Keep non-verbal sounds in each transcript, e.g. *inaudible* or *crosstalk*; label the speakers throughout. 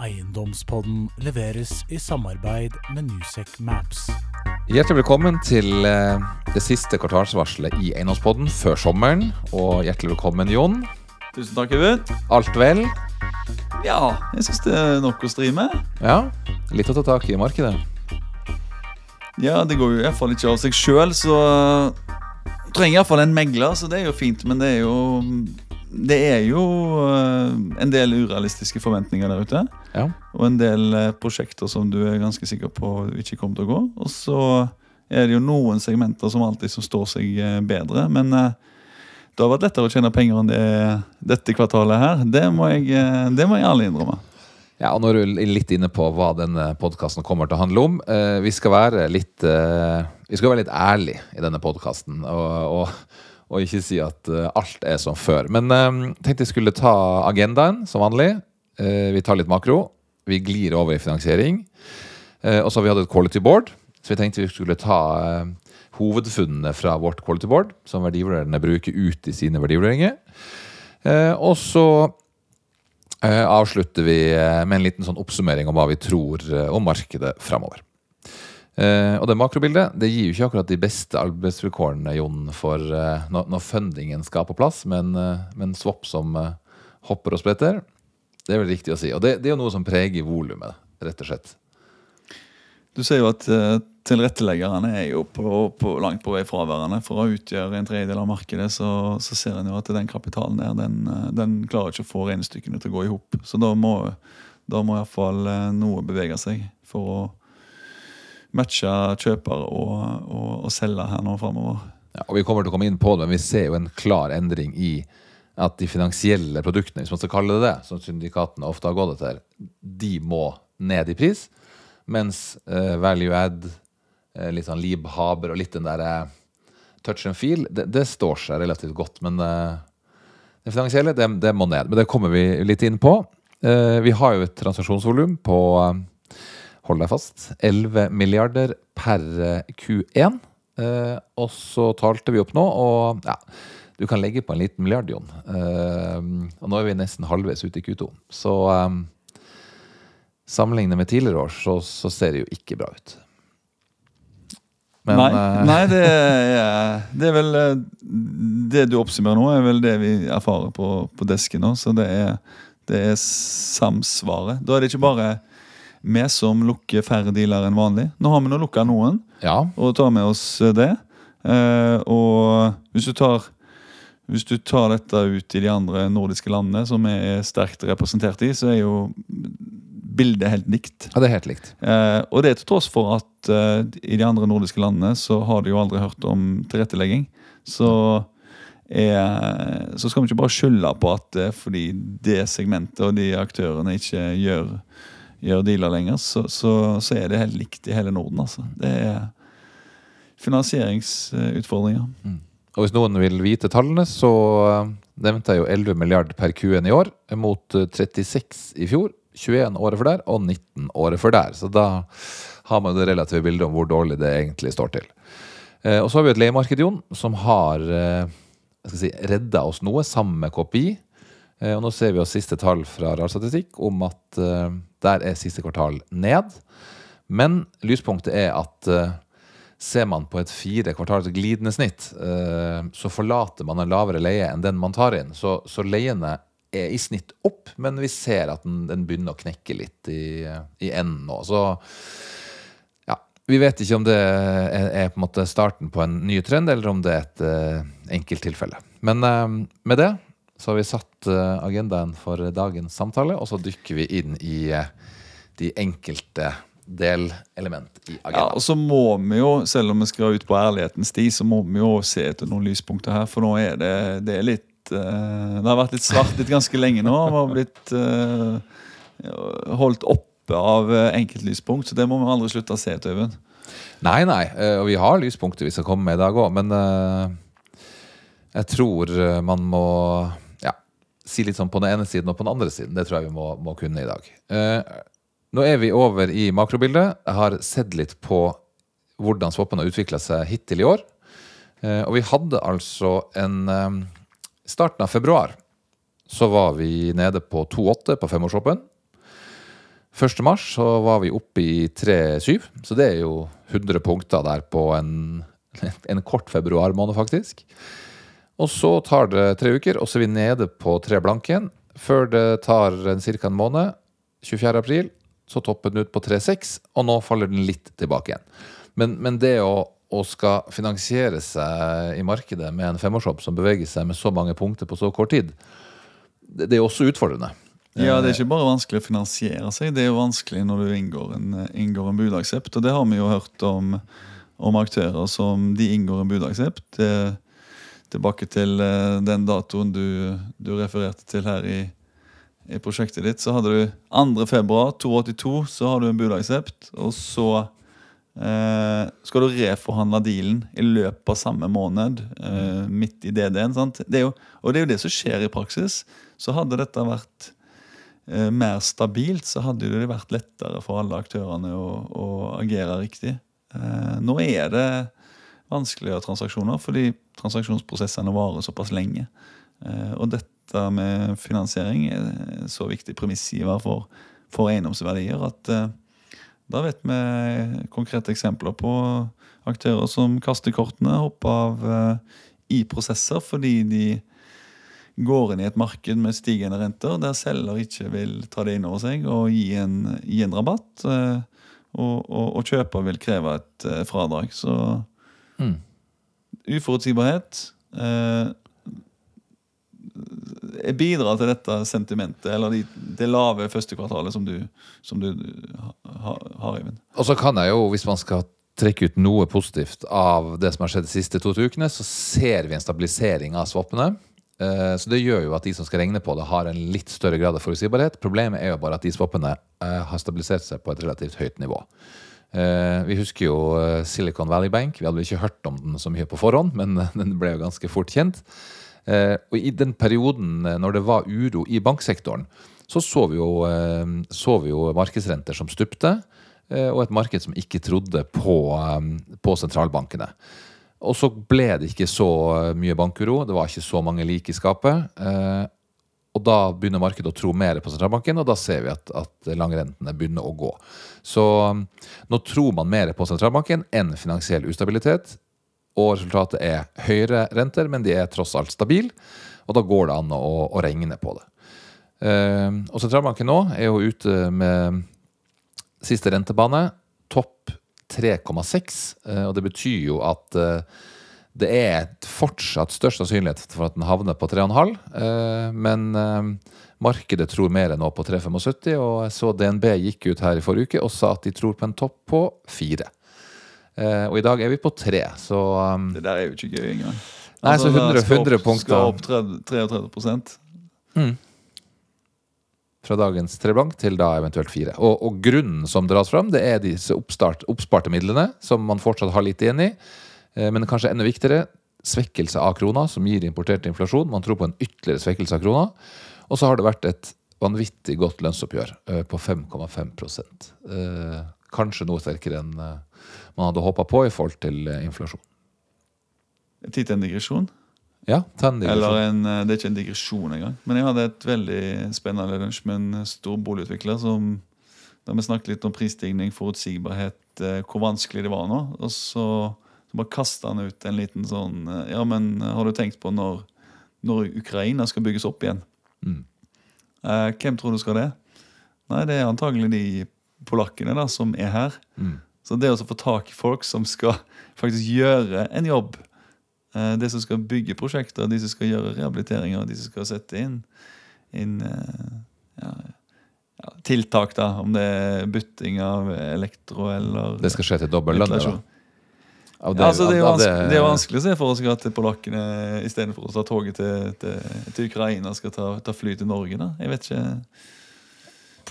Speaker 1: Eiendomspodden leveres i samarbeid med Newsec Maps.
Speaker 2: Hjertelig velkommen til eh, det siste kvartalsvarselet i Eiendomspodden før sommeren. Og hjertelig velkommen, Jon.
Speaker 3: Tusen takk, Øyvind.
Speaker 2: Alt vel?
Speaker 3: Ja, jeg syns det er nok å stri med.
Speaker 2: Ja? Litt å ta tak i i markedet?
Speaker 3: Ja, det går jo iallfall ikke av seg sjøl, så trenger iallfall en megler, så det er jo fint. Men det er jo Det er jo eh, en del urealistiske forventninger der ute.
Speaker 2: Ja.
Speaker 3: Og en del eh, prosjekter som du er ganske sikker på ikke kommer til å gå. Og så er det jo noen segmenter som alltid som står seg eh, bedre. Men det har vært lettere å tjene penger enn det dette kvartalet her. Det må jeg, det må jeg alle innrømme.
Speaker 2: Ja, og nå er du litt inne på hva denne podkasten kommer til å handle om. Vi skal være litt Vi skal være litt ærlige i denne podkasten. Og, og, og ikke si at eh, alt er som før. Men eh, tenkte jeg skulle ta agendaen som vanlig. Eh, vi tar litt makro. Vi glir over i finansiering. Eh, og så har vi hatt et quality board. Så vi tenkte vi skulle ta eh, hovedfunnene fra vårt quality board, som verdivurderende bruker ut i sine verdivurderinger. Eh, og så eh, avslutter vi med en liten sånn oppsummering om hva vi tror om markedet framover. Eh, og det makrobildet det gir jo ikke akkurat de beste arbeidsvilkårene Jon, for uh, når, fundingen skal på plass, men, uh, men swap som hopper og spretter. Det er vel riktig å si. Og det, det er jo noe som preger volumet, rett og slett.
Speaker 3: Du ser jo at uh, tilretteleggerne er jo på, på, langt på vei fraværende. For å utgjøre en tredjedel av markedet, så, så ser en jo at den kapitalen der, den, den klarer ikke å få regnestykkene til å gå i hop. Så da må, da må iallfall uh, noe bevege seg for å matche kjøper og, og, og selge her nå framover.
Speaker 2: Ja, og Vi kommer til å komme inn på det, men vi ser jo en klar endring i at de finansielle produktene, hvis man skal kalle det det, som syndikatene ofte har gått etter, de må ned i pris. Mens uh, value add, uh, litt sånn Lieb Haber og litt den der uh, touch and feel, det, det står seg relativt godt. Men det finansielle, det, det må ned. Men det kommer vi litt inn på. Vi har jo et transaksjonsvolum på hold deg fast 11 milliarder per eh, Q1. Eh, og så talte vi opp nå, og ja, du kan legge på en liten milliard, Jon. Eh, og nå er vi nesten halvveis ute i Q2. Så eh, sammenlignet med tidligere år, så, så ser det jo ikke bra ut. Men,
Speaker 3: nei,
Speaker 2: eh,
Speaker 3: nei det, er, det er vel eh, Det du oppsummerer nå, er vel det vi erfarer på, på desken nå. Så det er, det er samsvaret. Da er det ikke bare vi som lukker færre dealer enn vanlig. Nå har vi nå lukka noen,
Speaker 2: ja,
Speaker 3: og tar med oss det. Eh, og hvis du tar hvis du tar dette ut i de andre nordiske landene, som vi er sterkt representert i, så er jo bildet helt likt.
Speaker 2: ja, det er helt likt.
Speaker 3: Eh, og det er til tross for at eh, i de andre nordiske landene så har de jo aldri hørt om tilrettelegging. Så, er, så skal vi ikke bare skylde på at det fordi det segmentet og de aktørene ikke gjør, gjør dealer lenger, så, så, så er det helt likt i hele Norden. Altså. Det er finansieringsutfordringer.
Speaker 2: Og hvis noen vil vite tallene, så eh, nevnte jeg jo 11 milliard per Q1 i år, mot eh, 36 i fjor, 21 året før der, og 19 året før der. Så da har man det relative bildet om hvor dårlig det egentlig står til. Eh, og så har vi et leiemarked, Jon, som har eh, jeg si, redda oss noe, sammen med KPI. Eh, og nå ser vi jo siste tall fra Rar Statistikk om at eh, der er siste kvartal ned. Men lyspunktet er at eh, ser man på et fire kvartals glidende snitt, så forlater man en lavere leie enn den man tar inn. Så, så leiene er i snitt opp, men vi ser at den, den begynner å knekke litt i, i enden nå. Så ja, vi vet ikke om det er, er på en måte starten på en ny trend, eller om det er et enkelttilfelle. Men med det så har vi satt eh, agendaen for dagens samtale, og så dykker vi inn i eh, de enkelte delelement i agendaen.
Speaker 3: Ja, og så må vi jo, selv om vi skal ut på ærlighetens sti, så må vi jo se etter noen lyspunkter her. For nå er det, det er litt eh, Det har vært litt svart litt ganske lenge nå. og har blitt holdt oppe av enkeltlyspunkt, så det må vi aldri slutte å se etter, Øyvind.
Speaker 2: Nei, nei, og vi har lyspunkter vi skal komme med i dag òg, men jeg tror man må si litt sånn på den ene siden og på den andre siden. Det tror jeg vi må, må kunne i dag. Eh, Nå er vi over i makrobildet. Jeg har sett litt på hvordan swappen har utvikla seg hittil i år. Eh, Og vi hadde altså en eh, Starten av februar så var vi nede på 2,8 på femårsswappen. 1. mars så var vi oppe i 3,7, så det er jo 100 punkter der på en, *laughs* en kort februarmåned, faktisk. Og så tar det tre uker, og så er vi nede på tre blanke igjen. Før det tar ca. en måned, 24. april, så topper den ut på 3,6, og nå faller den litt tilbake igjen. Men, men det å, å skal finansiere seg i markedet med en femårshopp som beveger seg med så mange punkter på så kort tid, det, det er også utfordrende.
Speaker 3: Ja, Det er ikke bare vanskelig å finansiere seg, det er jo vanskelig når du inngår en, inngår en budaksept. Og det har vi jo hørt om, om aktører som de inngår en budaksept. Det- Tilbake til eh, den datoen du, du refererte til her i, i prosjektet ditt. Så hadde du 2. februar 282, så har du en budaksept. Og så eh, skal du reforhandle dealen i løpet av samme måned, eh, midt i DD-en. sant? Det jo, og det er jo det som skjer i praksis. Så hadde dette vært eh, mer stabilt, så hadde det vært lettere for alle aktørene å, å agere riktig. Eh, nå er det vanskeligere transaksjoner fordi transaksjonsprosessene varer såpass lenge. Eh, og dette med finansiering er en så viktig premissgiver for, for eiendomsverdier at eh, da vet vi konkrete eksempler på aktører som kaster kortene, hopper av eh, i prosesser fordi de går inn i et marked med stigende renter, der selger ikke vil ta det inn over seg og gi en, gi en rabatt. Og, og, og kjøper vil kreve et fradrag. Så
Speaker 2: Mm.
Speaker 3: Uforutsigbarhet eh, bidrar til dette sentimentet, eller de, det lave første kvartalet som du, som du ha- har, Øyvind.
Speaker 2: Og så kan jeg jo, hvis man skal trekke ut noe positivt av det som har skjedd de siste to ukene, så ser vi en stabilisering av swappene. Eh, Så det gjør jo at de som skal regne på det, har en litt større grad av forutsigbarhet. Problemet er jo bare at de swappene eh, har stabilisert seg på et relativt høyt nivå. Eh, Vi husker jo eh, Silicon Valley Bank. Vi hadde ikke hørt om den så mye på forhånd, *laughs* men den ble jo ganske fort kjent. Eh, Og i den perioden når det var uro i banksektoren, så så vi jo, så vi jo markedsrenter som stupte, og et marked som ikke trodde på, på sentralbankene. Og så ble det ikke så mye bankuro, det var ikke så mange lik i skapet. Og da begynner markedet å tro mer på sentralbanken, og da ser vi at, at langrentene begynner å gå. Så um, nå tror man mer på sentralbanken enn finansiell ustabilitet. Og resultatet er høyere renter, men de er tross alt stabile. Og da går det an å, å regne på det. Eh, og sentralbanken nå er jo ute med siste rentebane. Topp 3,6. eh, og det betyr jo at eh, det er fortsatt størst sannsynlighet for at den havner på 3,5. eh, men eh, markedet tror mer nå på 3,75, og så DNB gikk ut her i forrige uke og sa at de tror på en topp på 4. Eh, og i dag er vi på 3, så um,
Speaker 3: Det der er jo ikke gøy engang.
Speaker 2: Nei, så 100 100 punkter.
Speaker 3: Skal opp 33 mm.
Speaker 2: fra dagens tre blank til da eventuelt fire. Og, og grunnen som dras fram, det er disse oppstart, oppsparte midlene, som man fortsatt har litt igjen i. Eh, Men kanskje enda viktigere, svekkelse av krona, som gir importert inflasjon. Man tror på en ytterligere svekkelse av krona. Og så har det vært et vanvittig godt lønnsoppgjør eh, på 5,5 eh, Kanskje noe sterkere enn man hadde håpa på i forhold til inflasjon.
Speaker 3: Tid til en digresjon.
Speaker 2: Ja, ta en digresjon.
Speaker 3: Eller en, det er ikke en digresjon engang. Men jeg hadde et veldig spennende lunsj med en stor boligutvikler som da vi snakket litt om prisstigning, forutsigbarhet, hvor vanskelig det var nå. Og så, så bare kasta han ut en liten sånn eh, Ja, men har du tenkt på når, når Ukraina skal bygges opp igjen?
Speaker 2: Mm.
Speaker 3: Eh, hvem tror du skal det? Nei, det er antagelig de polakkene da, som er her.
Speaker 2: Mm.
Speaker 3: Så det å få tak i folk som skal *laughs* faktisk gjøre en jobb, eh, det som skal bygge prosjekter, de som skal gjøre rehabiliteringer, de som skal sette inn, inn eh, ja, ja, tiltak, da, om det er bytting av elektro eller
Speaker 2: Det skal skje til dobbel lønn, det,
Speaker 3: ventilasjon.
Speaker 2: Av
Speaker 3: Ja, altså, det, er
Speaker 2: av
Speaker 3: vanskelig, det er vanskelig å se for seg at polakkene istedenfor å ta toget til, til, til Ukraina, skal ta, ta fly til Norge. da. Jeg vet ikke.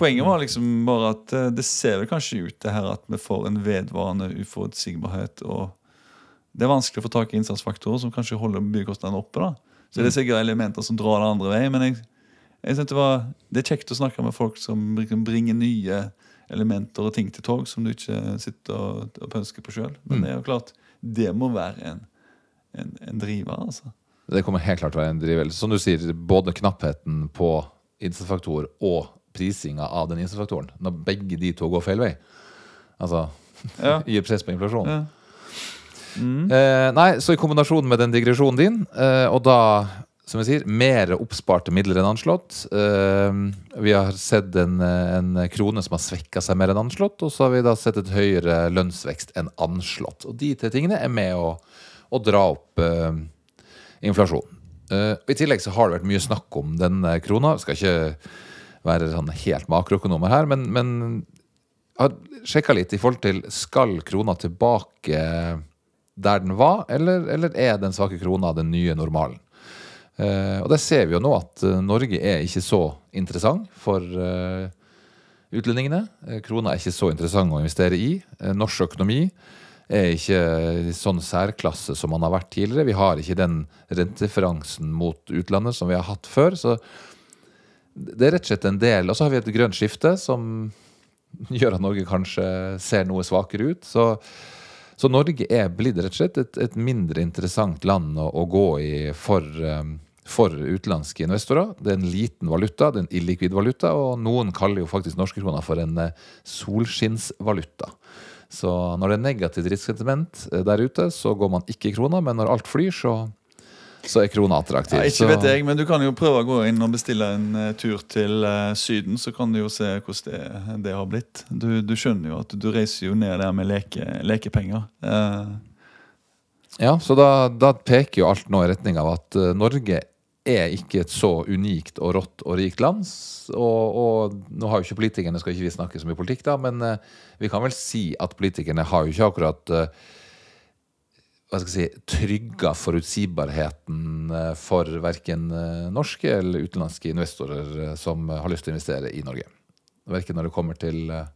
Speaker 3: Poenget var liksom bare at eh, det ser vel kanskje ut det her at vi får en vedvarende uforutsigbarhet. og Det er vanskelig å få tak i innsatsfaktorer som kanskje holder byggekostnadene oppe. da. Så det er sikkert elementer som drar det andre veien. Men jeg, jeg synes det, var, det er kjekt å snakke med folk som liksom bringer nye elementer og ting til tog som du ikke sitter og, og pønsker på sjøl. Men
Speaker 2: Mm.
Speaker 3: det er jo klart, det må være en, en, en driver, altså.
Speaker 2: Det kommer helt klart til å være en driver. Som du sier, både knappheten på innsatsfaktor og prisinga av den innsatsfaktoren. Når begge de to går feil vei. Altså *laughs*
Speaker 3: Ja.
Speaker 2: gir press på inflasjonen.
Speaker 3: Ja.
Speaker 2: Eh, nei, så i kombinasjon med den digresjonen din, eh, og da, som jeg sier, mer oppsparte midler enn anslått eh, Vi har sett en, en krone som har svekka seg mer enn anslått, og så har vi da sett et høyere lønnsvekst enn anslått. Og de tre tingene er med å, å dra opp uh, inflasjonen. Uh, I tillegg så har det vært mye snakk om denne krona. Vi skal ikke være sånn helt makroøkonomer her, men, men har sjekka litt i forhold til skal krona tilbake der den var, eller, eller er den svake krona den nye normalen? Eh, og der ser vi jo nå at eh, Norge er ikke så interessant for eh, utlendingene. Krona er ikke så interessant å investere i. Norsk økonomi er ikke i sånn særklasse som man har vært tidligere. Vi har ikke den rentereferansen mot utlandet som vi har hatt før. Så det er rett og slett en del. Og så har vi et grønt skifte som gjør at Norge kanskje ser noe svakere ut. Så, så Norge er blitt rett og slett et, et mindre interessant land å, å gå i for, um, for utenlandske investorer. Det er en liten valuta, det er en illikvid valuta, og noen kaller jo faktisk norske kroner for en eh, solskinnsvaluta. Så når det er negativt risksentiment eh, der ute, så går man ikke i krona, men når alt flyr, så, så er krona attraktiv.
Speaker 3: Ja, ikke vet jeg, men du kan jo prøve å gå inn og bestille en eh, tur til eh, Syden, så kan du jo se hvordan det, det har blitt. Du, du skjønner jo at du reiser jo ned der med leke, lekepenger. Eh,
Speaker 2: Ja, så da, da peker jo alt nå i retning av at eh, Norge er ikke et så unikt og rått og rikt land. Og, og nå har jo ikke politikerne, skal ikke vi snakke så mye politikk da, men vi kan vel si at politikerne har jo ikke akkurat hva skal jeg si, trygga forutsigbarheten eh, for verken eh, norske eller utenlandske investorer eh, som har lyst til å investere i Norge. Verken når det kommer til eh,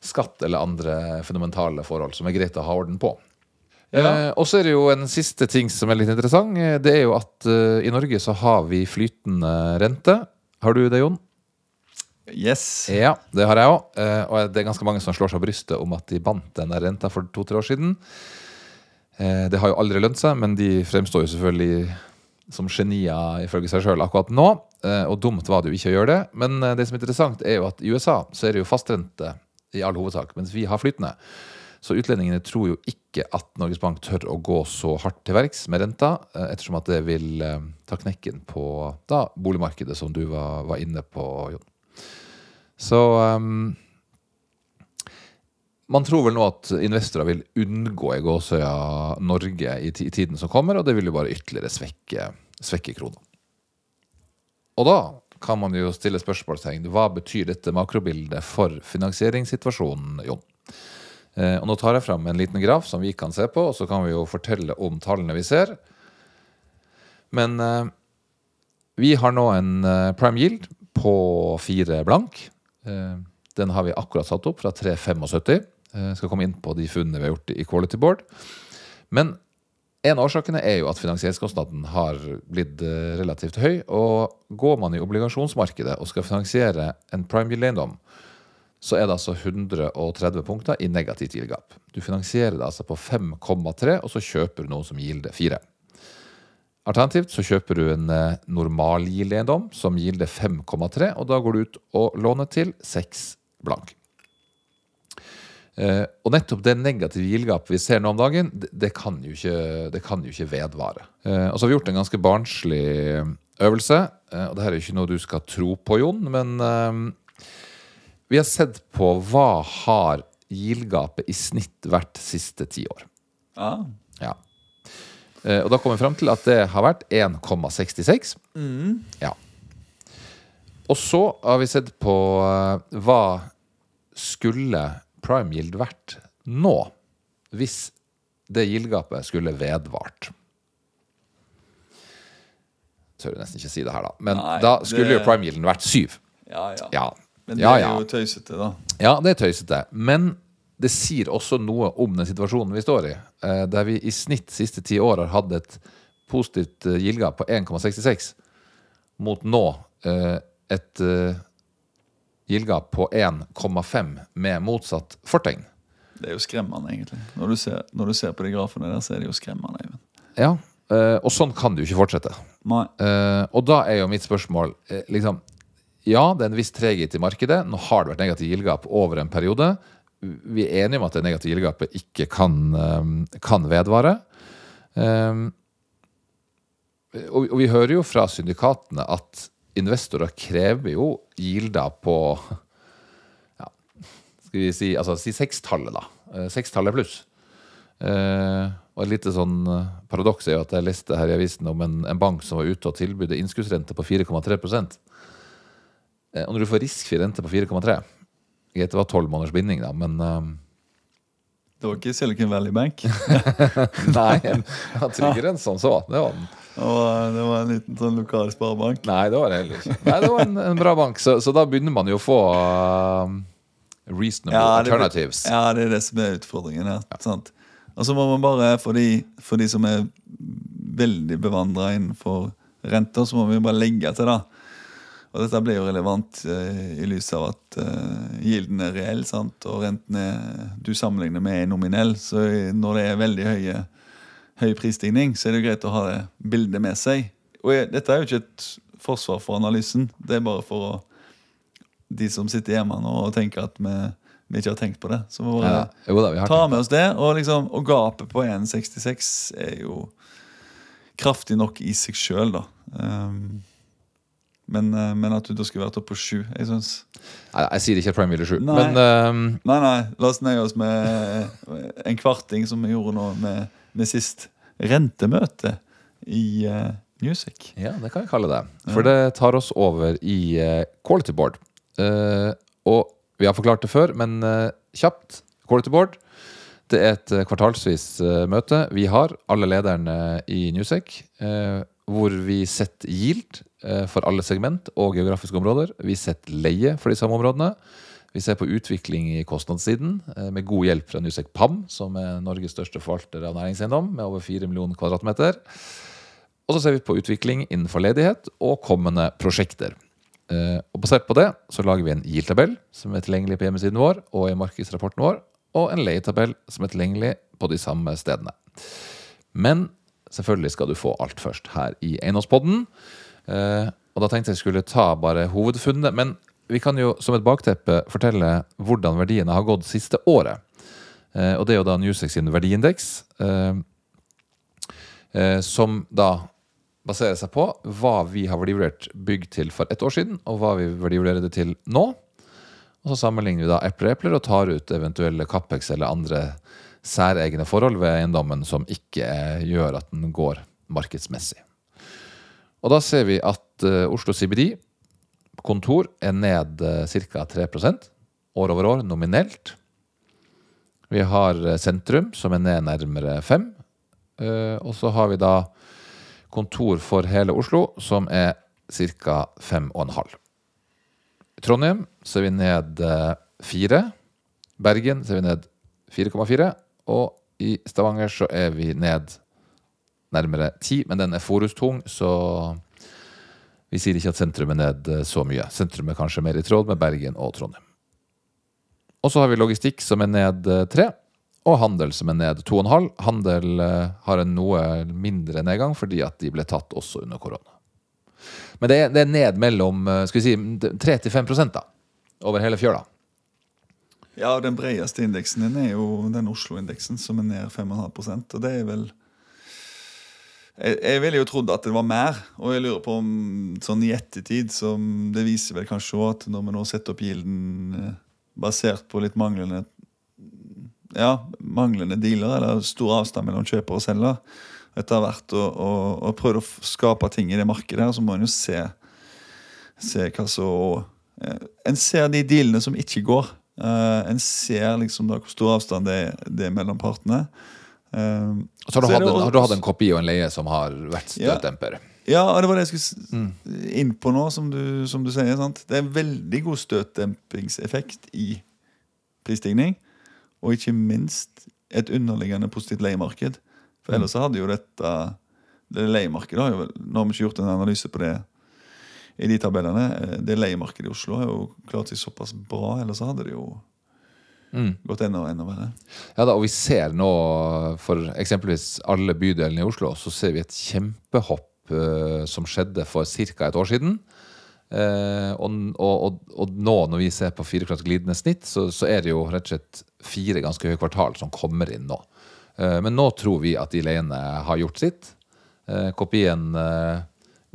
Speaker 2: skatt eller andre fundamentale forhold som er greit å ha orden på.
Speaker 3: Ja.
Speaker 2: Eh, og så er det jo en siste ting som er litt interessant. Eh, Det er jo at eh, i Norge så har vi flytende rente. Har du det, Jon?
Speaker 3: yes.
Speaker 2: Ja, det har jeg òg. Og det er ganske mange som slår seg på brystet om at de bandt den renta for to-tre år siden. Eh, Det har jo aldri lønt seg, men de fremstår jo selvfølgelig som genier ifølge seg sjøl akkurat nå. Eh, Og dumt var det jo ikke å gjøre det. Men eh, det som er interessant, er jo at i USA så er det jo fastrente i all hovedsak, mens vi har flytende. Så utlendingene tror jo ikke at Norges Bank tør å gå så hardt til verks med renta, ettersom at det vil ta knekken på da, boligmarkedet, som du var, var inne på, Jon. Så ehm, man tror vel nå at investorer vil unngå i gåsøya Norge i, tiden som kommer, og det vil jo bare ytterligere svekke, svekke krona. Og da kan man jo stille spørsmålstegn. Hva betyr dette makrobildet for finansieringssituasjonen, Jon? Eh, og nå tar jeg fram en liten graf som vi kan se på, og så kan vi jo fortelle om tallene vi ser. Men eh, vi har nå en eh, prime yield på fire blank. Den har vi akkurat satt opp fra 3,75. Eh, skal komme inn på de funnene vi har gjort i Quality Board. Men en av årsakene er jo at finansieringskostnaden har blitt eh, relativt høy. Og går man i obligasjonsmarkedet og skal finansiere en prime yield-eiendom, så er det altså 130 punkter i negativt yield gap. Du finansierer det altså på 5,3, og så kjøper du noe som gilder 4. Alternativt så kjøper du en eh, normal yield-eiendom som gilder 5,3, og da går du ut og låner til 6 blank. Eh, og nettopp det negative yield-gapet vi ser nå om dagen, det, det, kan jo ikke, det kan jo ikke vedvare. Eh, og så har vi gjort en ganske barnslig øvelse, eh, og det her er jo ikke noe du skal tro på, Jon, men vi har sett på hva har yield-gapet i snitt vært siste ti år.
Speaker 3: Ja.
Speaker 2: Ja. Eh, og da kommer vi fram til at det har vært 1,66. Ja. Og så har vi sett på hva skulle prime yield vært nå, hvis det yield-gapet skulle vedvart. Tør jeg nesten ikke si det her, da. Men
Speaker 3: Nei,
Speaker 2: da skulle
Speaker 3: det-
Speaker 2: jo prime yielden vært syv.
Speaker 3: Ja, ja.
Speaker 2: Ja.
Speaker 3: Men det
Speaker 2: ja,
Speaker 3: er jo tøysete, da.
Speaker 2: Ja, det er tøysete. Men det sier også noe om den situasjonen vi står i. eh, Der vi i snitt siste ti år har hatt et positivt gildgap på 1,66, mot nå eh, et yield-gap på 1,5 med motsatt fortegn.
Speaker 3: Det er jo skremmende, egentlig. Når du ser, når du ser på de grafene der, så er det jo skremmende. Even.
Speaker 2: Ja, eh, Og sånn kan det jo ikke fortsette.
Speaker 3: Nei.
Speaker 2: Eh, og da er jo mitt spørsmål eh, liksom, ja, det er en viss treghet i markedet. Nå har det vært negativ gildgap over en periode. Vi er enige om at det negative gildgapet ikke kan, kan vedvare. Og, og vi hører jo fra syndikatene at investorer krever jo gilder på ja, skal vi si, altså si sekstallet, da. Eh, Sekstallet pluss. Eh, og et lite sånn eh, paradoks er jo at jeg leste her i avisen om en, en bank som var ute og tilbød innskuddsrente på 4,3 eh, Og når du får riskfri rente på 4,3 Greit, det var tolv måneders binding, da, men eh,
Speaker 3: Det var ikke Silicon Valley Bank. *laughs*
Speaker 2: Nei, den var tryggere enn som så. Det var den.
Speaker 3: Og det var en liten sånn lokal sparebank.
Speaker 2: Nei, det var det heller ikke. Nei, det var en, en bra bank. Så, så da begynner man jo å få uh, reasonable
Speaker 3: Ja, det-
Speaker 2: alternatives.
Speaker 3: Ja, det er det som er utfordringen her. Sant? Og så må man bare, for de, for de som er veldig bevandra innenfor renter, så må vi bare legge til, da. Og dette blir jo relevant eh, i lys av at uh, gilden er reell, sant? og renten er, du sammenligner med er nominell. Så når det er veldig høye, høy prisstigning, så er det jo greit å ha det bildet med seg. Og jeg, dette er jo ikke et forsvar for analysen. Det er bare for å, de som sitter hjemme nå og tenker at vi, vi ikke har tenkt på det. Så må
Speaker 2: Ja,
Speaker 3: bare
Speaker 2: da, vi har
Speaker 3: ta med oss det. Og, liksom, og gapet på 1,66 er jo kraftig nok i seg sjøl, da. Um, men, eh, men at du da skulle vært oppe på sju Jeg syns
Speaker 2: Nei, jeg sier ikke Prime Wheeler 7,
Speaker 3: Nei.
Speaker 2: men um,
Speaker 3: Nei, nei, la oss nøye oss med en kvarting som vi gjorde nå med, med sist rentemøte i uh, Music.
Speaker 2: ja, det kan vi kalle det. For det tar oss over i uh, Quality Board. Eh, og vi har forklart det før, men eh, kjapt. Quality Board. Det er et eh, kvartalsvis eh, møte vi har, alle lederne i Newsec, eh, hvor vi setter yield eh, for alle segment og geografiske områder. Vi setter leie for de samme områdene. Vi ser på utvikling i kostnadssiden, eh, med god hjelp fra Nusek PAM, som er Norges største forvalter av næringseiendom, med over 4 millioner kvadratmeter. Og så ser vi på utvikling innenfor ledighet og kommende prosjekter. Eh, og Basert på det så lager vi en GIL-tabell som er tilgjengelig på hjemmesiden vår og i markedsrapporten vår, og en leietabell som er tilgjengelig på de samme stedene. Men selvfølgelig skal du få alt først her i Eiendomspodden. Eh, og da tenkte jeg skulle ta bare hovedfunnet. Men vi kan jo som et bakteppe fortelle hvordan verdiene har gått siste året. Eh, og det er jo da Newsex sin verdiindeks. Eh, som da baserer seg på hva vi har verdivurdert bygg til for ett år siden, og hva vi verdivurderer det til nå. Og så sammenligner vi da epler og tar ut eventuelle Capex eller andre særegne forhold ved eiendommen som ikke gjør at den går markedsmessig. Og da ser vi at eh, Oslo CBD kontor er ned uh, ca. 3% år over år nominelt. Vi har eh, sentrum, som er ned nærmere 5 Og så har vi da kontor for hele Oslo, som er ca. 5,5. I Trondheim så er vi ned eh, 4. Bergen så er vi ned 4,4. Og i Stavanger så er vi ned nærmere 10, men den er forustung, så vi sier ikke at sentrum er ned eh, så mye. Sentrum er kanskje mer i tråd med Bergen og Trondheim. Og så har vi logistikk som er ned tre, 3, og handel som er ned 2,5. Handel eh, har en noe mindre nedgang fordi at de ble tatt også under korona. Men det er, det er ned mellom eh, skal vi si, 3-5 da, over hele fjøla.
Speaker 3: Ja, og Den bredeste indeksen din er jo den Oslo-indeksen, som er ned 5,5% Og det er vel jeg, jeg ville jo trodd at det var mer, og jeg lurer på om sånn i ettertid som Det viser vel kanskje også at når vi nå setter opp gilden eh, basert på litt manglende ja, manglende dealer, eller stor avstand mellom kjøper og selger, etter hvert og, og, og prøvd å skape ting i det markedet, her, så må en jo se, se hva så eh, En ser de dealene som ikke går. Uh, en ser liksom da hvor stor avstand det er, det er mellom partene.
Speaker 2: Og så har du, hatt en, har du hatt en kopi og en leie som har vært støtdemper.
Speaker 3: Ja, ja det var det jeg skulle mm. inn på nå, som du, som du sier. sant? Det er en veldig god støtdempingseffekt i prisstigning. Og ikke minst et underliggende positivt leiemarked. For ellers så hadde jo dette det leiemarkedet har jo Nå har vi ikke gjort en analyse på det i de tabellene. Eh, Det leiemarkedet i Oslo har jo klart seg såpass bra, ellers så hadde det jo gått enda, enda verre.
Speaker 2: Ja da, og vi ser nå for eksempelvis alle bydelene i Oslo, så ser vi et kjempehopp uh, som skjedde for ca. et år siden. Uh, og, og, og, nå når vi ser på fireklart glidende snitt, så, så er det jo rett og slett fire ganske høye kvartal som kommer inn nå. Uh, men nå tror vi at de leiene har gjort sitt. Uh, KPI-en eh,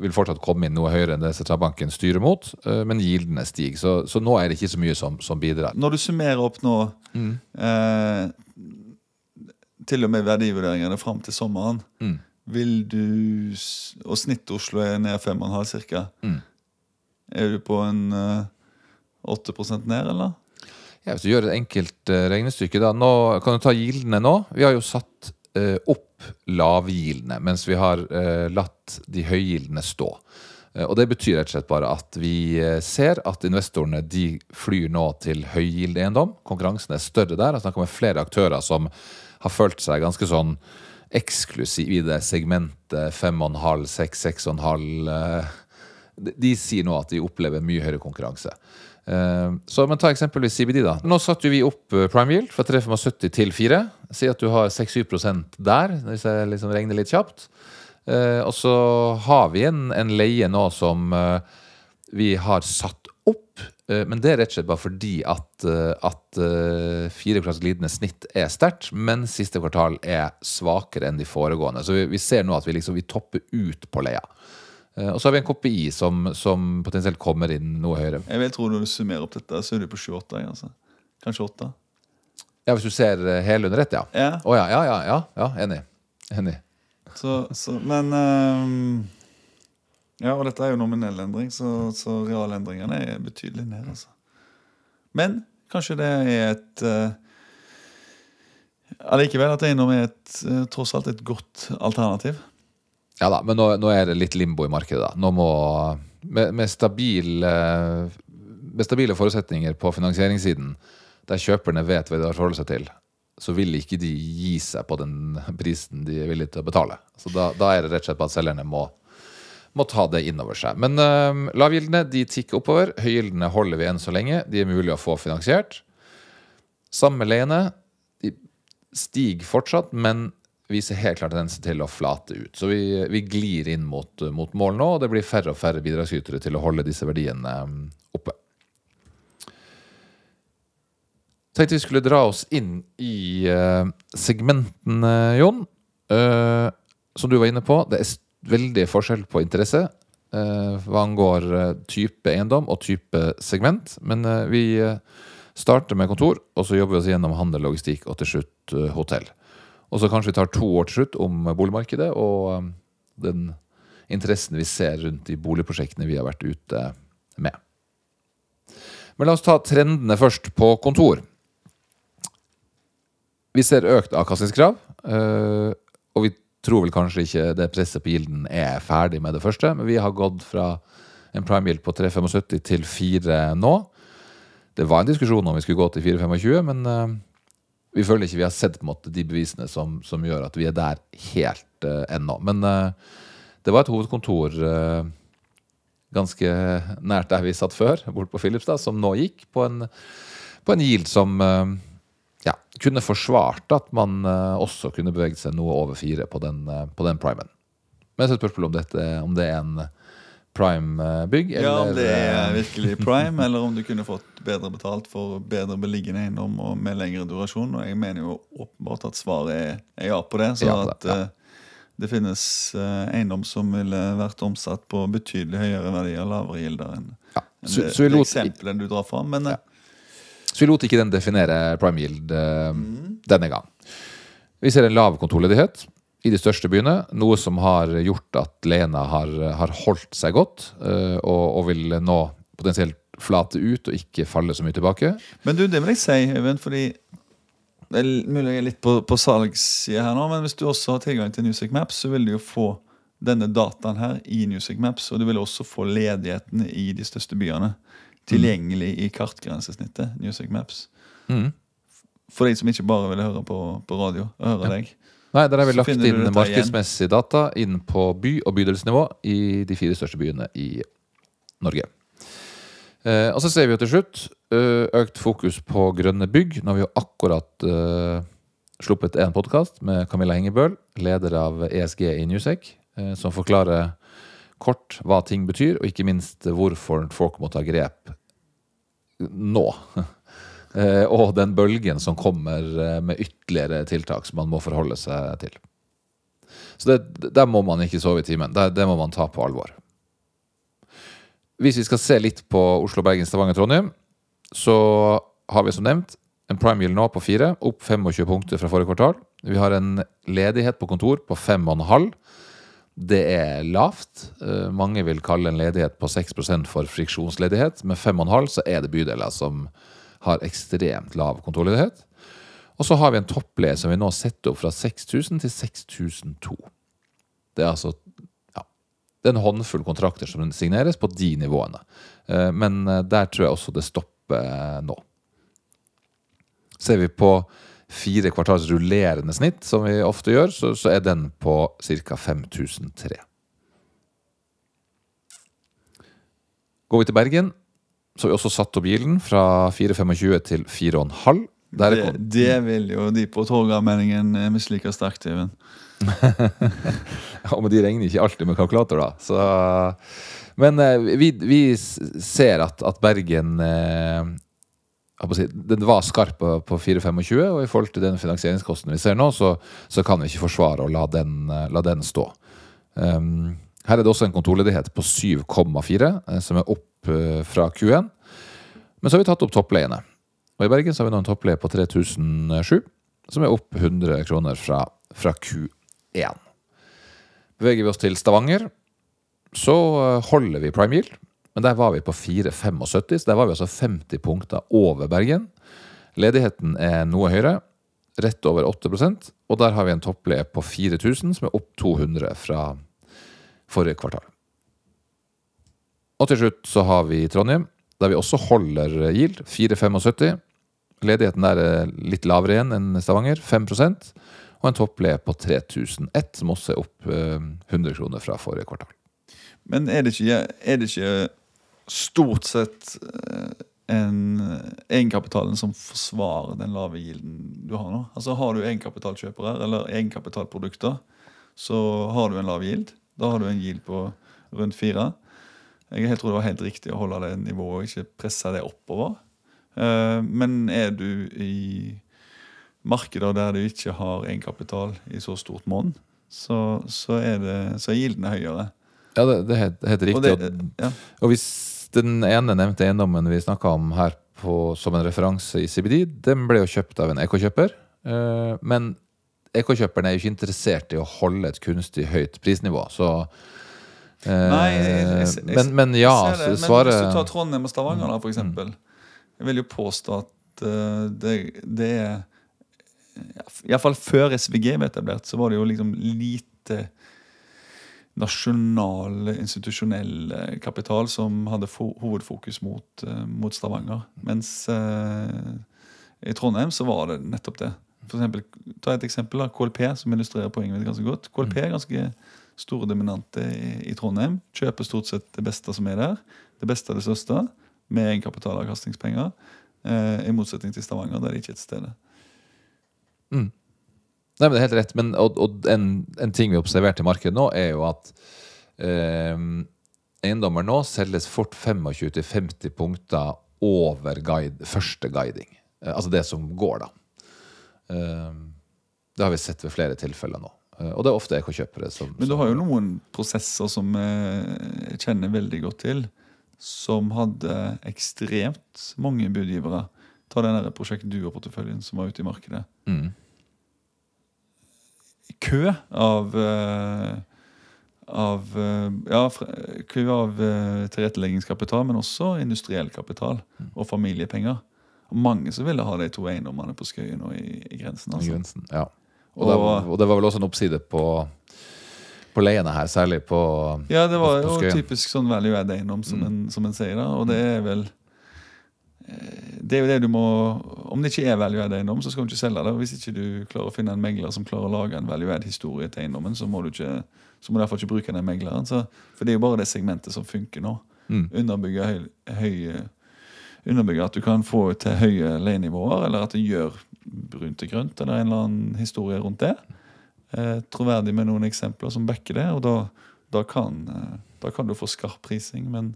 Speaker 2: vil fortsatt komme inn noe høyere enn det sentralbanken styrer mot, eh, men gildene stiger. Så, så nå er det ikke så mye som, som bidrar.
Speaker 3: Når du summerer opp nå eh, til og med verdivurderingene fram til sommeren,
Speaker 2: Mm.
Speaker 3: vil du Og snittet Oslo er ned 5,5 ca.
Speaker 2: Mm.
Speaker 3: Er du på en eh, 8 ned, eller?
Speaker 2: Ja, hvis du gjør et enkelt eh, regnestykke, da. Nå, kan du ta gildene nå? Vi har jo satt opp lavgildene, mens vi har eh, latt de høygildene stå. Eh, og det betyr rett og slett bare at vi eh, ser at investorene de flyr nå til høygild-eiendom. Konkurransen er større der. Jeg snakker med flere aktører som har følt seg ganske sånn eksklusiv i det segmentet 5,5, 6, 6,5 eh, de, de sier nå at de opplever mye høyere konkurranse. Eh, så, men ta eksempelvis CBD. da. Nå satte vi opp eh, prime yield fra 3,70 til 4. Si at du har 6-7 der, hvis jeg liksom regner litt kjapt. Eh, og så har vi en, en leie nå som vi har satt opp. men det er rett og slett bare fordi at, at glidende snitt er sterkt, men siste kvartal er svakere enn de foregående. Så vi, vi ser nå at vi, liksom, vi topper ut på leia. Eh, Og så har vi en KPI som, som potensielt kommer inn noe høyere.
Speaker 3: Jeg vil tro Når du summerer opp dette, så er du på 7-8. Altså. Kanskje 8.
Speaker 2: Ja, Hvis du ser eh, hele under ett, ja.
Speaker 3: Ja.
Speaker 2: Oh, ja, ja, ja, ja, ja. Enig. Enig.
Speaker 3: Så, så, men um, Ja, og dette er jo nominell endring, så, så realendringene er betydelig ned. Altså. Men kanskje det er et uh, Allikevel at eiendom er et, uh, tross alt et godt alternativ.
Speaker 2: Ja da, men nå, nå er det litt limbo i markedet. da. Nå må, med, med, stabil, eh, med stabile forutsetninger på finansieringssiden, der kjøperne vet hva de har forholdt seg til, så vil ikke de gi seg på den prisen de er villige til å betale. Så da, da er det rett og slett på at selgerne må, må ta det inn over seg. Men uh, lavgildene de tikker oppover. Høygildene holder vi enn så lenge. De er mulig å få finansiert. Samme leiene de stiger fortsatt, men viser helt klart tendens til å flate ut. Så vi, vi glir inn mot, mot mål nå, og det blir færre og færre bidragsytere til å holde disse verdiene um, oppe. Tenkte vi skulle dra oss inn i uh, segmentene, Jon. Uh, som du var inne på, det er veldig forskjell på interesse uh, hva angår uh, type eiendom og type segment. Men uh, vi uh, starter med kontor, og så jobber vi oss gjennom handel, logistikk og til slutt hotell. Og så kanskje vi tar to år til slutt om boligmarkedet og um, den interessen vi ser rundt de boligprosjektene vi har vært ute med. Men la oss ta trendene først på kontor. Vi ser økt avkastningskrav, øh, og vi tror vel kanskje ikke det presset på gilden er ferdig med det første, men vi har gått fra en prime yield på 3,75 til 4 nå. Det var en diskusjon om vi skulle gå til 4,25, men øh, vi føler ikke vi har sett på en måte de bevisene som, som gjør at vi er der helt uh, ennå. Men uh, det var et hovedkontor uh, ganske nært der vi satt før, bort på Filipstad, som nå gikk på en, på en yield som ja, kunne forsvart at man også kunne beveget seg noe over fire på den, på den primen. Men så er spørsmålet om, om det er en prime-bygg,
Speaker 3: Ja, om det er
Speaker 2: uh,
Speaker 3: virkelig prime, *laughs* eller om du kunne fått bedre betalt for bedre beliggende eiendom og med lengre durasjon. Og jeg mener jo åpenbart at svaret er, er ja på det. Så
Speaker 2: Ja
Speaker 3: at ja. det finnes eh, eiendom som ville vært omsatt på betydelig høyere verdier, lavere gilder enn
Speaker 2: ja. så,
Speaker 3: det,
Speaker 2: så vi
Speaker 3: det eksempelet du drar fram. Men eh,
Speaker 2: Så vi lot ikke den definere prime yield mm. denne gang. Vi ser en lav kontorledighet i de største byene, noe som har gjort at Lena har, har holdt seg godt, eh, og, og vil nå potensielt flate ut og ikke falle så mye tilbake.
Speaker 3: Men du, det vil jeg si, Øyvind, fordi det er mulig jeg er litt på, på salgssida her nå, men hvis du også har tilgang til Newsec Maps, så vil du jo få denne dataen her i Newsec Maps, og du vil også få ledigheten i de største byene tilgjengelig i kartgrensesnittet Newsec Maps.
Speaker 2: Mm.
Speaker 3: For de som ikke bare vil høre på, på radio høre deg.
Speaker 2: Nei, Der har vi lagt inn markedsmessig data inn på by- og bydelsnivå i de fire største byene i Norge. Eh, og så ser vi jo til slutt eh, økt fokus på grønne bygg. Nå har vi jo akkurat eh, sluppet en podkast med Camilla Hengebøl, leder av ESG i Newsec, eh, som forklarer kort hva ting betyr, og ikke minst hvorfor folk må ta grep nå. *laughs* Eh, og den bølgen som kommer eh, med ytterligere tiltak som man må forholde seg til. Så det, der må man ikke sove i timen. Det, det må man ta på alvor. Hvis vi skal se litt på Oslo, Bergen, Stavanger, Trondheim, så har vi som nevnt en prime yield nå på fire, opp 25 punkter fra forrige kvartal. Vi har en ledighet på kontor på 5,5. Det er lavt. Eh, mange vil kalle en ledighet på 6% for friksjonsledighet. Med 5,5 så er det bydeler som har ekstremt lav kontorledighet. Og så har vi en toppleie som vi nå setter opp fra 6000 til 6002. Det er altså ja, det er en håndfull kontrakter som signeres på de nivåene. Eh, men eh, der tror jeg også det stopper eh, nå. Ser vi på fire kvartals rullerende snitt, som vi ofte gjør, så, så er den på ca. 5003. Går vi til Bergen, så vi også satt opp gilden fra 4,25 til 4,5. Er
Speaker 3: Det, det vil jo de på Torgallmenningen eh, mislike sterkt, Even. *laughs*
Speaker 2: Ja, men de regner ikke alltid med kalkulator, da. Så, men eh, vi, vi ser at, at Bergen eh, si, Den var skarp på, på 4,25, og i forhold til den finansieringskosten vi ser nå, så, så kan vi ikke forsvare å la den, la den stå. Um, her er det også en kontorledighet på 7,4, eh, som er opp eh, fra Q1. Men så har vi tatt opp toppleiene. Og i Bergen så har vi nå en toppleie på 3007, som er opp 100 kroner fra, fra Q1. Beveger vi oss til Stavanger, så eh, holder vi prime yield. Men der var vi på 4,75, så der var vi altså 50 punkter over Bergen. Ledigheten er noe høyere, rett over 8% og der har vi en toppleie på 4000, som er opp 200 fra forrige kvartal. Og til slutt så har vi Trondheim, der vi også holder yield, 4,75. Ledigheten der er litt lavere igjen enn Stavanger, 5% og en topple på 3001, som også er opp eh, 100 kroner fra forrige kvartal.
Speaker 3: Men er det ikke, er det ikke stort sett eh, en egenkapitalen som forsvarer den lave gilden du har nå? Altså Har du egenkapitalkjøpere eller egenkapitalprodukter, så har du en lav gild. Da har du en gild på rundt fire. Jeg tror det var helt riktig å holde det nivået og ikke presse det oppover. Eh, Men er du i markeder der du ikke har egenkapital i så stort monn, så, så, er så er gildene høyere.
Speaker 2: Ja, det, det er helt, helt riktig.
Speaker 3: Og det, ja.
Speaker 2: og hvis den ene nevnte eiendommen vi snakka om her på, som en referanse i CBD, den ble jo kjøpt av en EK-kjøper. Eh, men EK-kjøperen er jo ikke interessert i å holde et kunstig høyt prisnivå, så
Speaker 3: Nei, jeg- jeg-
Speaker 2: men, men ja,
Speaker 3: det, men
Speaker 2: svaret
Speaker 3: Hvis du tar Trondheim og Stavanger, da, for
Speaker 2: Mm.
Speaker 3: Jeg vil jo påstå at eh, det, det er Iallfall før SVG ble etablert, så var det jo liksom lite nasjonal, institusjonell eh, kapital som hadde fo hovedfokus mot, eh, mot Stavanger. Mens eh, i Trondheim så var det nettopp det. For eksempel, ta et eksempel da, KLP, som illustrerer poenget mitt ganske godt. KLP er ganske store dominante i, i Trondheim. Kjøper stort sett det beste som er der. Det beste av det største, med egenkapitalavkastningspenger. Eh, I motsetning til Stavanger, der det ikke er et sted.
Speaker 2: Nei, men det er helt rett. Men, og og en, en ting vi observerte i markedet nå, er jo at eh, eiendommer nå selges fort 25-50 punkter over guide, første guiding. Eh, altså det som går, da. Eh, det har vi sett ved flere tilfeller nå. Eh, og det er ofte EK-kjøpere som
Speaker 3: Men du har jo noen prosesser som eh, jeg kjenner veldig godt til, som hadde ekstremt mange budgivere. Ta den Prosjekt Duo-porteføljen som var ute i markedet.
Speaker 2: Mm.
Speaker 3: kø av eh, av ja, kø av tilretteleggingskapital, men også industriell kapital og familiepenger. Mange som ville ha de to eiendommene på Skøyen og i, i grensen.
Speaker 2: i
Speaker 3: Altså.
Speaker 2: grensen. Ja. Og, det,
Speaker 3: Og-
Speaker 2: og det var vel også en oppside på, på leiene her, særlig på
Speaker 3: Ja, det var jo typisk sånn value add eiendom, som,
Speaker 2: Mm.
Speaker 3: en, som en sier. da, Og det er vel eh, Det er jo det du må Om det ikke er value add eiendom, så skal du ikke selge det. og Hvis ikke du klarer å finne en megler som klarer å lage en value add historie til eiendommen, så må du ikke så må du derfor ikke bruke den megleren. Så, for det er jo bare det segmentet som funker nå.
Speaker 2: Mm.
Speaker 3: Underbygge høy, høye Underbygge at du kan få til høye leienivåer, eller at det gjør brunt til grønt, eller en eller annen historie rundt det. Eh, troverdig med noen eksempler som backer det, og da, da, kan, eh, Da kan du få skarp prising, men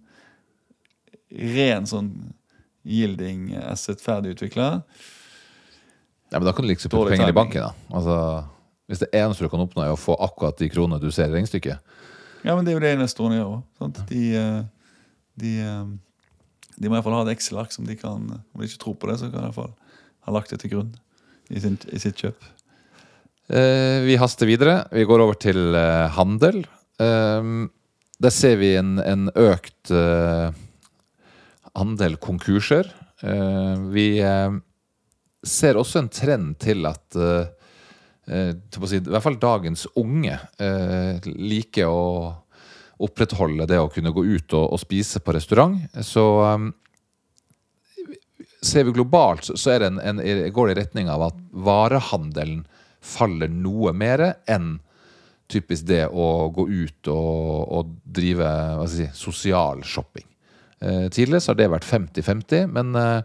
Speaker 3: ren sånn yielding asset ferdigutvikla
Speaker 2: Ja, men da kan du liksom putte penger i banken. da. Altså, hvis det eneste du kan oppnå, er å få akkurat de kronene du ser i regnestykket.
Speaker 3: Ja, men det er jo det investorene gjør òg. De, eh, de, eh, de må i hvert fall ha et Excel-ark som de kan Om de ikke tror på det, så kan de i hvert fall ha lagt det til grunn i, sin, i sitt kjøp.
Speaker 2: Eh, vi haster videre. Vi går over til eh, handel. Eh, der ser vi en, en økt eh, andel konkurser. Eh, vi eh, ser også en trend til at eh, til si, I hvert fall dagens unge liker å opprettholde det å kunne gå ut og, og spise på restaurant. Så um, ser vi globalt, så- så en, en, går det i retning av at varehandelen faller noe mer enn typisk det å gå ut og, og drive si, sosial shopping. Eh, tidligere så har det vært 50-50, men eh,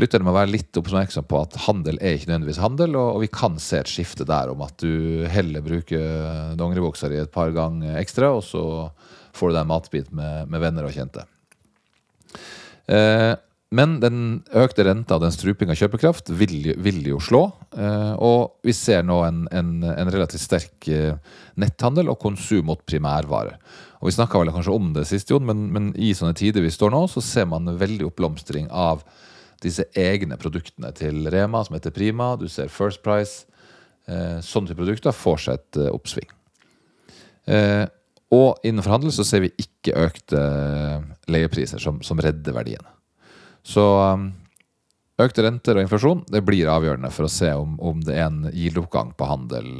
Speaker 2: lytterne må være litt oppmerksom på at handel er ikke nødvendigvis handel, og, vi kan se et skifte der om at du heller bruker dongeribuksa di et par ganger ekstra, og så får du deg en matbit med, med venner og kjente. Eh, men den økte renta og den struping av kjøpekraft vil, vil jo slå. Eh, og vi ser nå en, en, en relativt sterk eh, netthandel og konsum mot primærvarer. Og Vi snakka vel kanskje om det sist, Jon, men, men i sånne tider vi står nå, så ser man veldig oppblomstring av disse egne produktene til Rema, som heter Prima. Du ser First Price. Eh, sånne type produkter får seg et eh, oppsving. Eh, og innenfor handel så ser vi ikke økte leiepriser som, som redder verdiene. Så økte renter og inflasjon det blir avgjørende for å se om, om det er en yield-oppgang på handel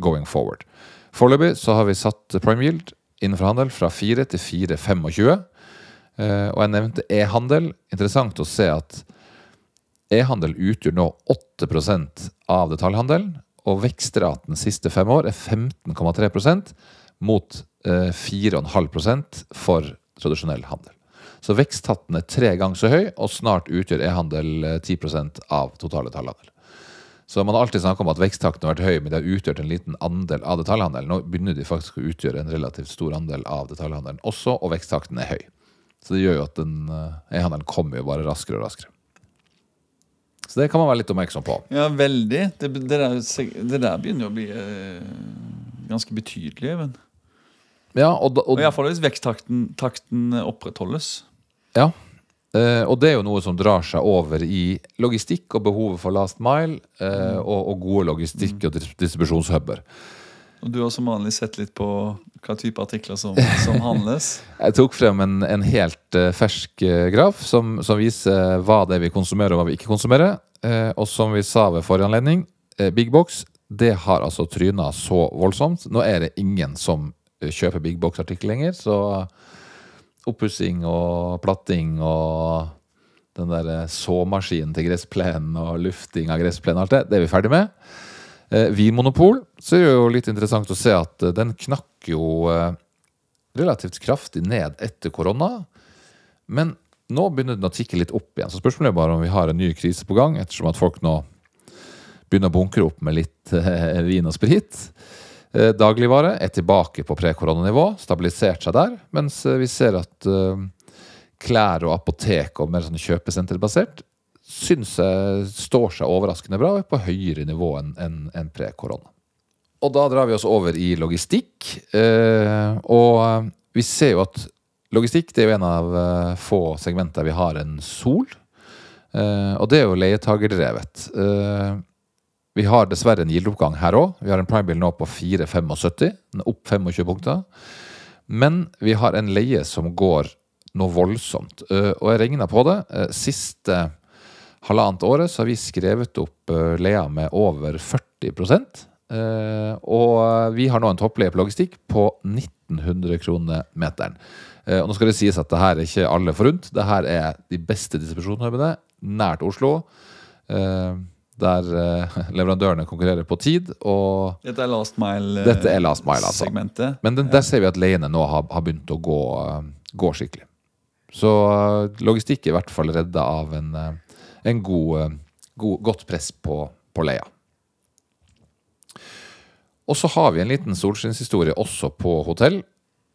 Speaker 2: going forward. Foreløpig så har vi satt prime yield innenfor handel fra 4 til 4,25. Eh, og jeg nevnte e-handel. Interessant å se at e-handel utgjør nå 8% av detaljhandelen, og vekstraten siste fem år er 15,3% mot eh, 4,5% for tradisjonell handel. Så veksthatten er tre ganger så høy, og snart utgjør e-handel eh, 10 av totale detaljhandel. Så man har alltid snakket om at veksttakten har vært høy, men det har utgjort en liten andel av detaljhandelen. Nå begynner de faktisk å utgjøre en relativt stor andel av detaljhandelen også, og veksttakten er høy. Så det gjør jo at eh, e-handelen kommer jo bare raskere og raskere. Så det kan man være litt oppmerksom på.
Speaker 3: Ja, veldig. Det, det, der, det der begynner jo å bli eh, ganske betydelig. Men.
Speaker 2: Ja, og, og,
Speaker 3: Og Iallfall hvis veksttakten takten opprettholdes.
Speaker 2: Ja. Eh, og det er jo noe som drar seg over i logistikk og behovet for last mile, eh, og, og gode logistikk- og dis- distribusjonshuber.
Speaker 3: Og du har som vanlig sett litt på hva type artikler som, som handles. *laughs*
Speaker 2: Jeg tok frem en, en helt uh, fersk uh, graf som, som viser hva det er vi konsumerer og hva vi ikke konsumerer. Uh, og som vi sa ved forrige anledning, Big Box det har altså tryna så voldsomt. Nå er det ingen som kjøper Big Box-artikkel lenger, så oppussing og platting og den der såmaskinen til gressplenen og lufting av gressplenen og alt det, det er vi ferdig med. Eh, Vinmonopol så er det jo litt interessant å se at eh, den knakk jo eh, relativt kraftig ned etter korona. Men nå begynner den å tikke litt opp igjen. Så spørsmålet er bare om vi har en ny krise på gang, ettersom at folk nå begynner å bunkre opp med litt eh, *laughs* vin og sprit. Eh, dagligvare er tilbake på pre-koronanivå, stabilisert seg der. Mens eh, vi ser at eh, klær og apotek og mer sånn kjøpesenterbasert syns jeg står seg overraskende bra og er på høyere nivå enn en, en pre-korona. Og da drar vi oss over i logistikk. Eh, og eh, vi ser jo at logistikk det er jo en av eh, få segmenter vi har en sol. Eh, og det er jo leietagerdrevet. Eh, vi har dessverre en gildeoppgang her òg. Vi har en primebil nå på 4,75. Den er opp 25 punkter. Men vi har en leie som går noe voldsomt. Eh, og jeg regna på det. Siste halvannet året så har vi skrevet opp Lea med over 40 eh, Og vi har nå en toppleie på logistikk på 1900 kroner meteren. Eh, og nå skal det sies at det her er ikke alle forunt. Det her er de beste distribusjonshubene nært Oslo. eh, der eh, *laughs* leverandørene konkurrerer på tid. Og
Speaker 3: Dette er last
Speaker 2: mile-segmentet. Mile, altså. Men den, der ser vi at leiene nå har, har begynt å gå, eh, gå skikkelig. Så eh, logistikk er i hvert fall redda av en, eh, en god, eh, god, godt press på, på leia. Og så har vi en liten solskinnshistorie også på hotell.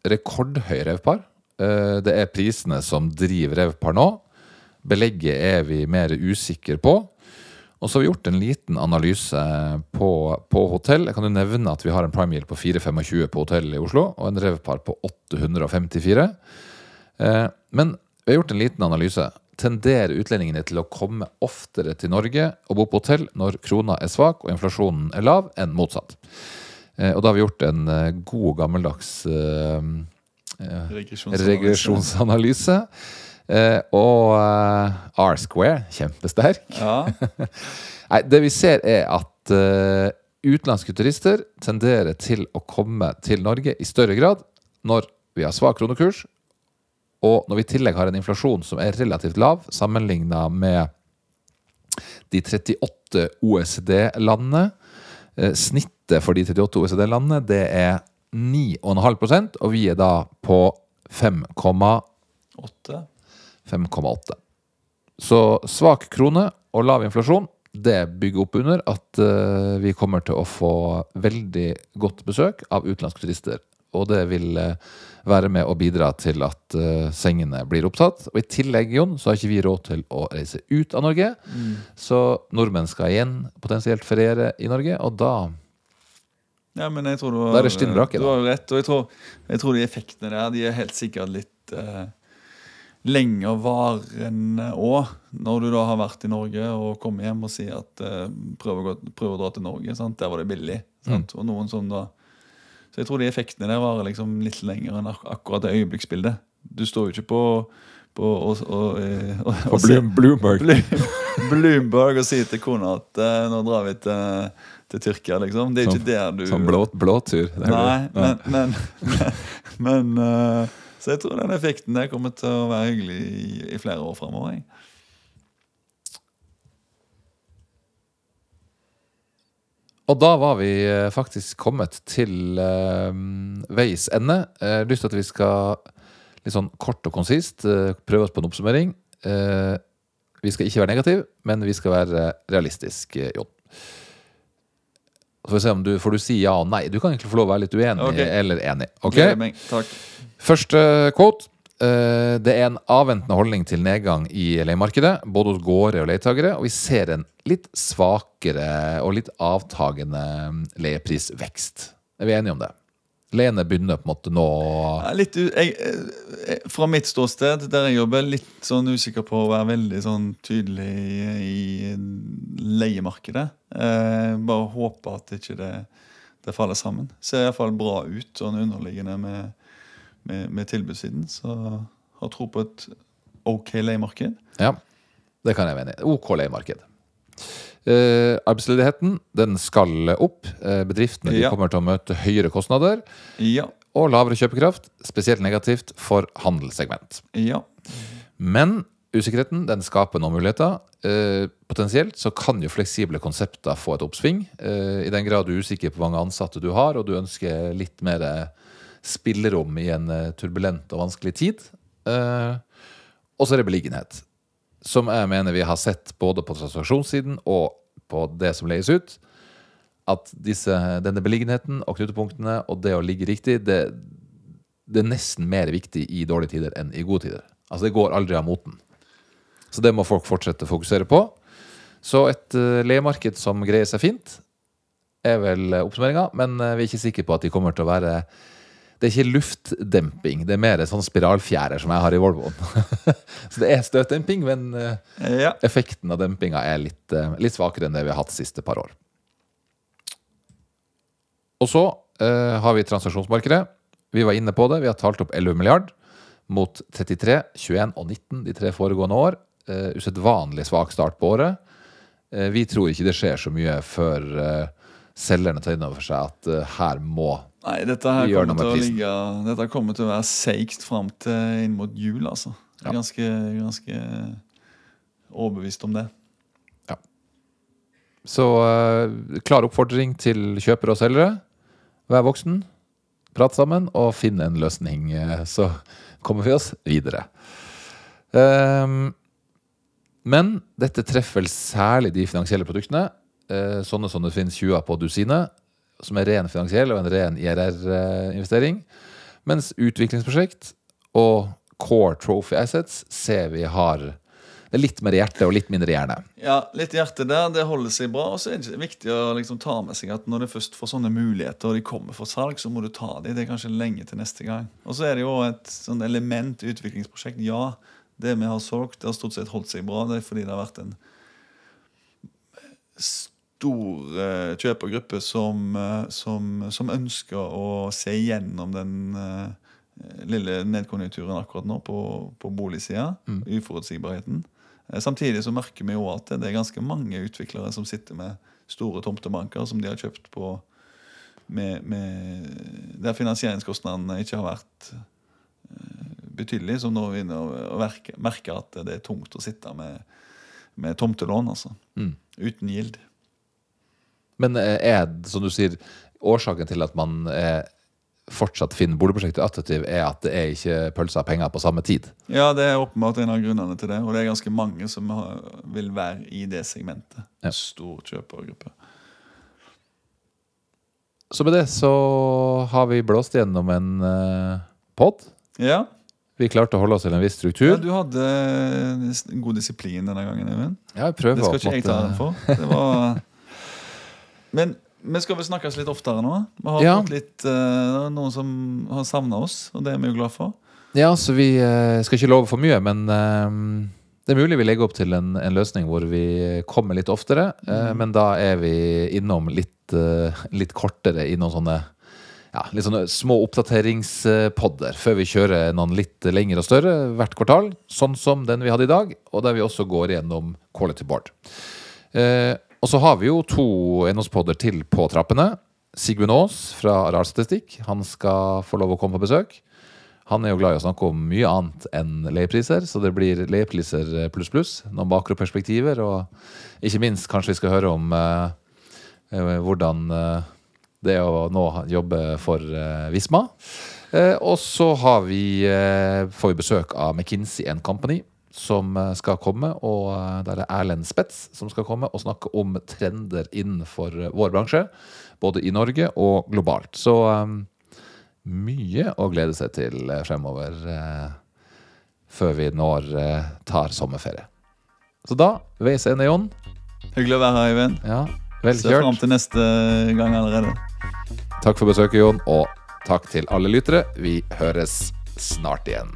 Speaker 2: rekordhøy revpar. Eh, Det er prisene som driver revpar nå. Belegget er vi mer usikre på. Og så har vi gjort en liten analyse på, på hotell. Jeg kan jo nevne at vi har en prime yield på 4,25 på hotell i Oslo, og en revpar på 854. Eh, Men vi har gjort en liten analyse. Tenderer utlendingene til å komme oftere til Norge og bo på hotell når krona er svak og inflasjonen er lav, enn motsatt? Eh, Og da har vi gjort en eh, god, gammeldags eh,
Speaker 3: Regresjonsanalyse.
Speaker 2: regresjonsanalyse. Eh, og eh, R-square, kjempesterk.
Speaker 3: Ja. *laughs*
Speaker 2: Nei, det vi ser er at eh, utenlandske turister tenderer til å komme til Norge i større grad når vi har svak kronekurs, og når vi i tillegg har en inflasjon som er relativt lav sammenligna med de 38 OECD-landene. Eh, snittet for de 38 OECD-landene det er 9,5% og vi er da på 5,8. 5,8. Så svak krone og lav inflasjon det bygger opp under at eh, vi kommer til å få veldig godt besøk av utenlandske turister. Og det vil eh, være med å bidra til at uh, sengene blir opptatt. Og i tillegg, Jon, så har ikke vi råd til å reise ut av Norge. Så nordmenn skal igjen potensielt feriere i Norge, og da
Speaker 3: Ja, men jeg tror du har,
Speaker 2: brakke,
Speaker 3: du har jo rett. Og jeg tror, jeg tror de effektene der de er helt sikkert litt uh, lenger varende òg. Når du da har vært i Norge og kommer hjem og sier at uh, prøv, å gå, prøv å dra til Norge. Sant? Der var det billig. Sant? Og noen som da Så jeg tror de effektene der varer liksom litt lenger enn ak akkurat det øyeblikksbildet. Du står jo ikke på, på og, og, og, og, sier-
Speaker 2: Bloomberg.
Speaker 3: Bloom- Bloomberg *laughs* og sier til kona at uh, nå drar vi til, til Tyrkia, liksom. Det er ikke der du
Speaker 2: Sånn blåtur. Blå
Speaker 3: Nei.
Speaker 2: Ja.
Speaker 3: men, men, men *laughs* uh, Så jeg tror den effekten der kommer til å være hyggelig i, i flere år framover.
Speaker 2: Og da var vi eh, faktisk kommet til uh, veis ende. Jeg har lyst til at vi skal litt sånn kort og konsist uh, prøve oss på en oppsummering. Uh, vi skal ikke være negative, men vi skal være realistiske, Jon. Så får vi se om du, får du si ja og nei. Du kan egentlig få lov å være litt uenig
Speaker 3: okay.
Speaker 2: eller enig.
Speaker 3: Okay? Takk.
Speaker 2: Første quote. Eh, Det er en avventende holdning til nedgang i leiemarkedet, både hos gårde og leietagere, og vi ser en litt svakere og litt avtagende leieprisvekst. Er vi enige om det? Leiene begynner på en måte nå
Speaker 3: Litt, jeg, eh, fra mitt ståsted, der jeg jobber, litt sånn usikker på å være veldig sånn tydelig i, leiemarkedet. Eh, bare håper at ikke det, det faller sammen. Ser iallfall bra ut sånn underliggende med, med, med tilbudssiden. Så har tro på et OK leiemarked.
Speaker 2: Ja, det kan jeg mene. OK leiemarked. Uh, arbeidsledigheten den skal opp. Uh, bedriftene de
Speaker 3: Ja.
Speaker 2: kommer til å møte høyere kostnader
Speaker 3: Ja.
Speaker 2: og lavere kjøpekraft, spesielt negativt for handelssegment.
Speaker 3: Ja.
Speaker 2: Men usikkerheten den skaper noen muligheter. Uh, potensielt så kan jo fleksible konsepter få et oppsving. I den grad du er usikker på hvor mange ansatte du har, og du ønsker litt mer spillerom i en eh, turbulent og vanskelig tid. Eh, og så er det beliggenhet. Som jeg mener vi har sett både på transaksjonssiden og på det som leies ut. At disse, denne beliggenheten og knutepunktene og det å ligge riktig, det, det er nesten mer viktig i dårlige tider enn i gode tider. Altså Det går aldri av moten. Så det må folk fortsette å fokusere på. Så et uh, leiemarked som greier seg fint, er vel uh, oppsummeringa. Men eh, vi er ikke sikre på at de kommer til å være Det er ikke luftdemping, det er mer sånn spiralfjærer som jeg har i Volvoen. *laughs* Så det er støtdemping, men eh,
Speaker 3: ja.
Speaker 2: effekten av dempinga er litt, eh, litt svakere enn det vi har hatt de siste par år. Og så eh, har vi transaksjonsmarkedet. Vi var inne på det. Vi har talt opp 11 milliard mot 33, 21 og 19 de tre foregående år. Eh, Usedvanlig svak start på året. Eh, vi tror ikke det skjer så mye før eh, selgerne tar inn over seg at her må
Speaker 3: Nei, dette her kommer til å ligge Dette kommer til å være seigt fram til inn mot jul, altså. Jeg er
Speaker 2: Ja.
Speaker 3: ganske, ganske overbevist om det. Ja.
Speaker 2: Så uh, klar oppfordring til kjøpere og selgere. Vær voksen, prat sammen og finn en løsning, eh, så kommer vi oss videre. Um, men dette treffer vel særlig de finansielle produktene, eh, sånne som det finnes 20 av på dusinet, som er ren finansiell og en ren IRR-investering. Mens utviklingsprosjekt og core trophy assets ser vi har det er litt mer hjerte og litt mindre hjerne.
Speaker 3: Ja, litt hjerte der. Det holder seg bra. Og så er det viktig å liksom ta med seg at når du først får sånne muligheter, og de kommer for salg, så må du ta dem. Det er kanskje lenge til neste gang. Og så er det jo et sånn element i utviklingsprosjekt. Ja, det vi har solgt, det har stort sett holdt seg bra. Det er fordi det har vært en stor uh, kjøpergruppe som, uh, som, som, ønsker å se gjennom den uh, lille nedkonjunkturen akkurat nå på, på boligsida. Mm. Uforutsigbarheten. Samtidig så merker vi jo at det er ganske mange utviklere som sitter med store tomtebanker som de har kjøpt på med, med, der finansieringskostnadene ikke har vært betydelig, som nå begynner å merke at det er tungt å sitte med, med tomtelån. altså. Mm. Uten gild.
Speaker 2: Men eh, er som du sier, årsaken til at man er fortsatt finner boligprosjektet attraktiv, er at det er ikke pølser penger på samme tid?
Speaker 3: Ja, det er åpenbart en av grunnene til det. Og det er ganske mange som vil være i det segmentet. Ja. Stor kjøpergruppe.
Speaker 2: Så med det så har vi blåst gjennom en uh, pod.
Speaker 3: Ja.
Speaker 2: Vi klarte å holde oss til en viss struktur. Ja,
Speaker 3: Du hadde en god disiplin denne gangen, Even.
Speaker 2: Ja, jeg prøver
Speaker 3: Det skal ikke jeg ta den for. Det var... Men vi skal vel snakkes litt oftere nå. Vi har ja. fått litt, uh, noen som har savna oss, og det er vi jo glad for.
Speaker 2: Ja, så vi uh, skal ikke love for mye, men uh, det er mulig vi legger opp til en, en løsning hvor vi kommer litt oftere. Mm. Men da er vi innom litt, litt kortere i noen sånne ja, litt sånne små oppdateringspodder før vi kjører noen litt lengre og større hvert kvartal, sånn som den vi hadde i dag, og der vi også går gjennom quality board. Eh, og så har vi jo to eiendomspodder til på trappene. Sigmund Aas fra Arealstatistikk. Han skal få lov å komme på besøk. Han er jo glad i å snakke om mye annet enn leiepriser, så det blir leiepriser pluss pluss. Noen makroperspektiver, og ikke minst kanskje vi skal høre om eh, eh hvordan eh, det å nå jobbe for eh, Visma. Eh, og så har vi, får vi besøk av McKinsey Company, som skal komme. Og der er Erlend Spets som skal komme og snakke om trender innenfor vår bransje. Både i Norge og globalt. Så um, mye å glede seg til fremover før vi når tar sommerferie. Så da, ende, Jon.
Speaker 3: Hyggelig å være her, Øyvind.
Speaker 2: Ja,
Speaker 3: Ser fram til neste gang allerede.
Speaker 2: Takk for besøket, Jon, og takk til alle lyttere. Vi høres snart igjen.